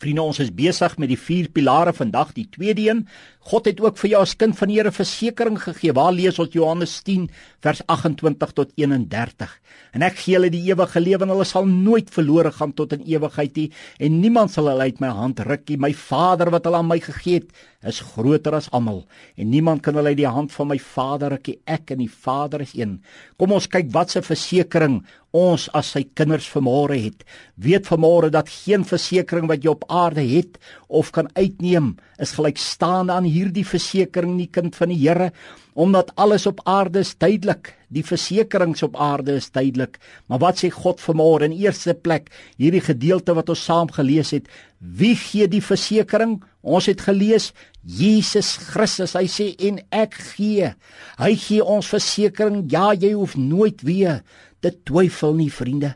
Vriende, ons is besig met die vier pilare vandag, die tweede een. God het ook vir jou as kind van die Here versekering gegee. Waar lees ons Johannes 10 vers 28 tot 31? En ek gee hulle die ewige lewe en hulle sal nooit verlore gaan tot in ewigheid nie en niemand sal hulle uit my hand ruk nie. My Vader wat hulle aan my gegee het, is groter as almal en niemand kan hulle uit die hand van my Vader ruk nie. Ek en die Vader is een. Kom ons kyk wat se versekering ons as sy kinders vermore het. Weet vermore dat geen versekering wat jy op aarde het of kan uitneem is gelykstaande aan hierdie versekering nie kind van die Here omdat alles op aarde is tydelik die versekerings op aarde is tydelik maar wat sê God vanmôre in eerste plek? Hierdie gedeelte wat ons saam gelees het. Wie gee die versekering? Ons het gelees Jesus Christus. Hy sê en ek gee. Hy gee ons versekering. Ja jy hoef nooit weer te twyfel nie vriende.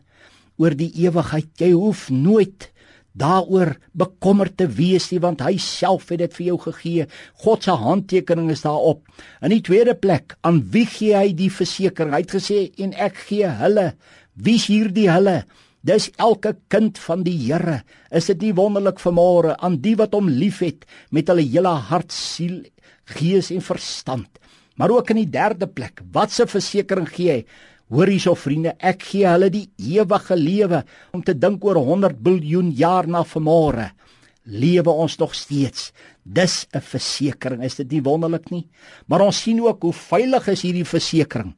Oor die ewigheid. Jy hoef nooit daaroor bekommerd te wees nie want hy self het dit vir jou gegee. God se handtekening is daarop. In die tweede plek, aan wie gee hy die versekering? Hy het gesê en ek gee hulle. Wie is hierdie hulle? Dis elke kind van die Here. Is dit nie wonderlik vanmôre aan die wat hom liefhet met hulle hele hart, siel, gees en verstand? Maar ook in die derde plek, wat se versekering gee hy? Hoor hierso vriende, ek gee hulle die ewige lewe om te dink oor 100 biljoen jaar na vanmôre. Lewe ons nog steeds. Dis 'n versekering, is dit nie wonderlik nie? Maar ons sien ook hoe veilig is hierdie versekering.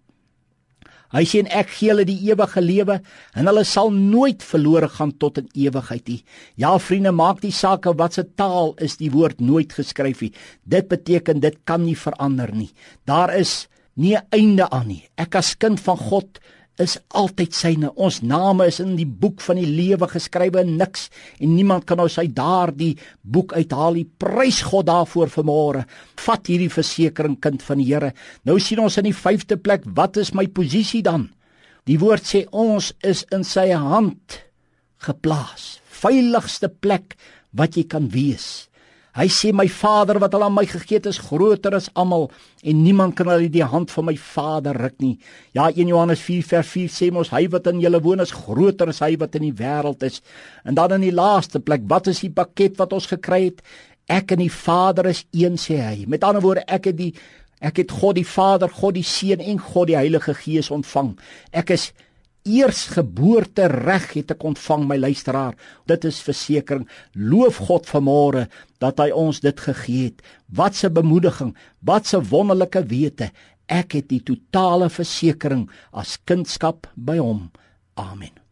Hy sê en ek gee hulle die ewige lewe en hulle sal nooit verlore gaan tot in ewigheid nie. Ja vriende, maak die saak wat se taal is die woord nooit geskryf nie. Dit beteken dit kan nie verander nie. Daar is nie 'n einde aan nie. Ek as kind van God is altyd syne. Ons name is in die boek van die lewe geskrywe en niks en niemand kan nou sy daardie boek uithaal nie. Prys God daarvoor vanmôre. Vat hierdie versekering kind van die Here. Nou sien ons in die 5de plek, wat is my posisie dan? Die woord sê ons is in sy hand geplaas. Veiligste plek wat jy kan wees. Hy sê my Vader wat al aan my gegee het is groter as almal en niemand kan uit die hand van my Vader ruk nie. Ja 1 Johannes 4 vers 4 sê mos hy wat in julle woon is groter as hy wat in die wêreld is. En dan in die laaste plek, wat is die pakket wat ons gekry het? Ek en die Vader is een sê hy. Met ander woorde, ek het die ek het God die Vader, God die Seun en God die Heilige Gees ontvang. Ek is eersgeboorte reg het ek ontvang my luisteraar. Dit is versekering. Loof God vanmôre dat hy ons dit gegee het. Wat 'n bemoediging wat 'n wonderlike wete. Ek het die totale versekering as kindskap by hom. Amen